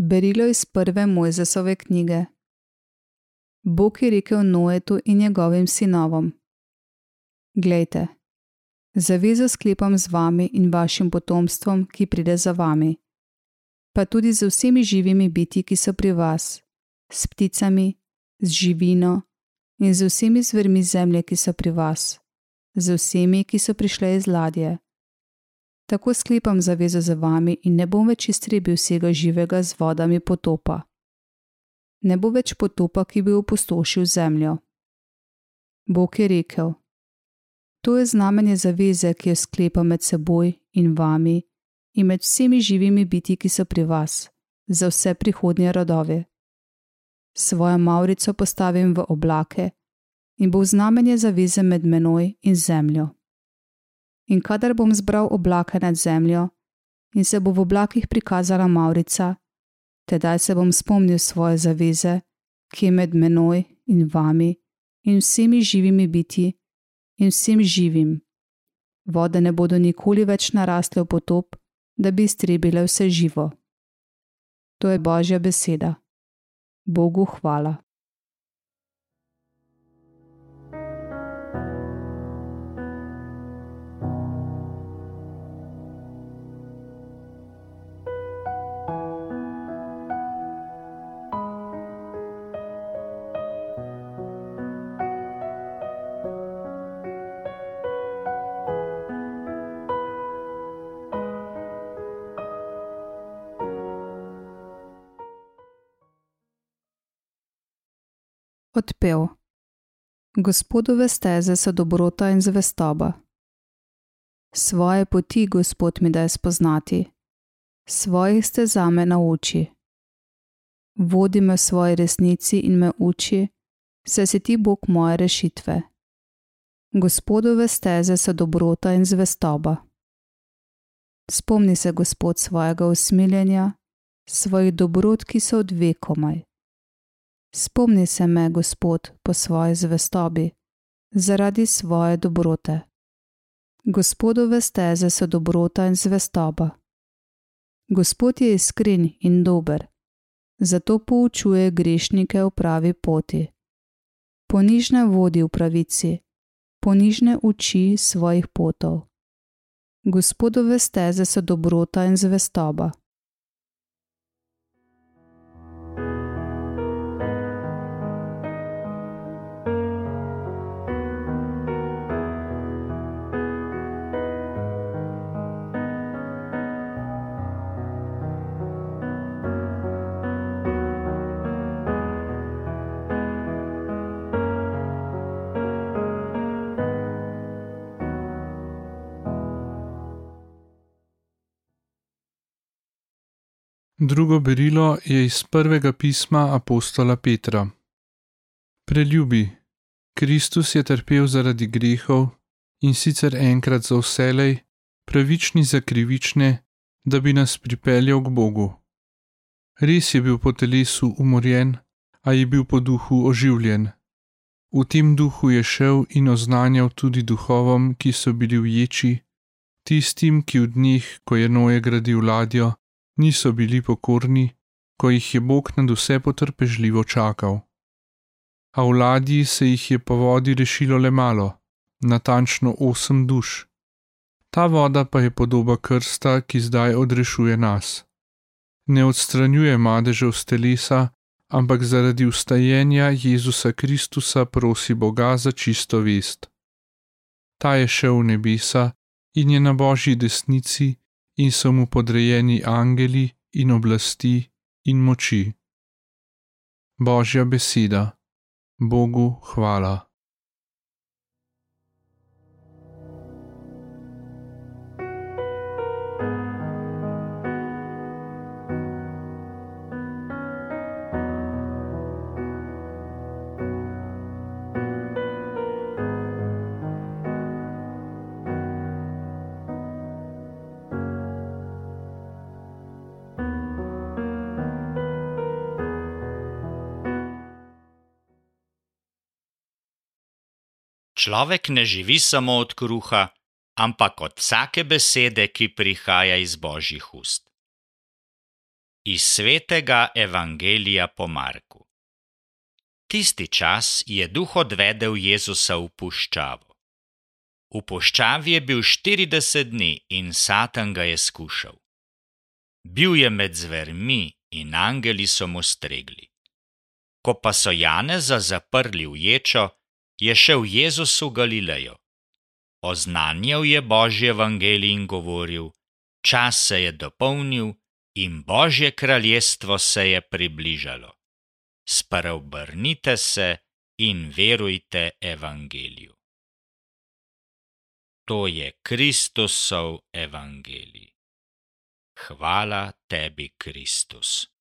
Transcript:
Berilo iz prve Mojzesove knjige. Bog je rekel Noetu in njegovim sinovom: Glejte, zavezo sklepam z vami in vašim potomstvom, ki pride za vami, pa tudi z vsemi živimi biti, ki so pri vas, s pticami, z živino in z vsemi zvermi zemlje, ki so pri vas, z vsemi, ki so prišle iz ladje tako sklepam zavezo za vami in ne bom več iztrebil vsega živega z vodami potopa. Ne bo več potopa, ki bi opustošil zemljo. Bog je rekel: To je znamenje zaveze, ki jo sklepa med seboj in vami in med vsemi živimi biti, ki so pri vas, za vse prihodnje rodove. Svojo maurico postavim v oblake in bo znamenje zaveze med menoj in zemljo in kadar bom zbral oblake nad zemljo in se bo v oblakih prikazala Maurica, tedaj se bom spomnil svoje zaveze, ki je med menoj in vami in vsemi živimi biti in vsem živim. Vode ne bodo nikoli več narasle v potop, da bi iztrebile vse živo. To je Božja beseda. Bogu hvala. Odpev. Gospodove steze so dobrota in zvestoba. Svoje poti, Gospod mi daj spoznati, svojih ste za me nauči. Vodi me v svoji resnici in me uči, saj si ti Bog moje rešitve. Gospodove steze so dobrota in zvestoba. Spomni se, Gospod, svojega usmiljenja, svojih dobrot, ki so od vekomaj. Spomni se me, Gospod, po svoji zvestobi, zaradi svoje dobrote. Gospodove steze so dobrota in zvestoba. Gospod je iskren in dober, zato poučuje grešnike v pravi poti. Ponižne vodi v pravici, ponižne uči svojih potov. Gospodove steze so dobrota in zvestoba. Drugo berilo je iz prvega pisma apostola Petra. Preljubi, Kristus je trpel zaradi grehov in sicer enkrat za vselej, pravični za krivične, da bi nas pripeljal k Bogu. Res je bil po telesu umorjen, a je bil po duhu oživljen. V tem duhu je šel in oznanjal tudi duhovom, ki so bili v ječi, tistim, ki v dneh, ko je Noe gradil ladjo, niso bili pokorni, ko jih je Bog nad vse potrpežljivo čakal. A v ladji se jih je po vodi rešilo le malo, natančno osem duš. Ta voda pa je podoba krsta, ki zdaj odrešuje nas. Ne odstranjuje madežev z telesa, ampak zaradi ustajenja Jezusa Kristusa prosi Boga za čisto vest. Ta je šel v nebesa in je na božji desnici in so mu podrejeni angeli in oblasti in moči. Božja beseda, Bogu hvala. Človek ne živi samo od kruha, ampak od vsake besede, ki prihaja iz božjih ust. Iz svetega evangelija po Marku. Tisti čas je duh odvedel Jezusa v puščavo. V puščavi je bil 40 dni in Satan ga je skušal. Bil je med zvermi in angeli so mu stregli. Ko pa so Janeza zaprli v ječo, je šel Jezus v Galilejo. Oznanjal je Božji evangelij in govoril: Čas se je dopolnil in Božje kraljestvo se je približalo. Spreobrnite se in verujte evangeliju. To je Kristusov evangelij. Hvala tebi, Kristus.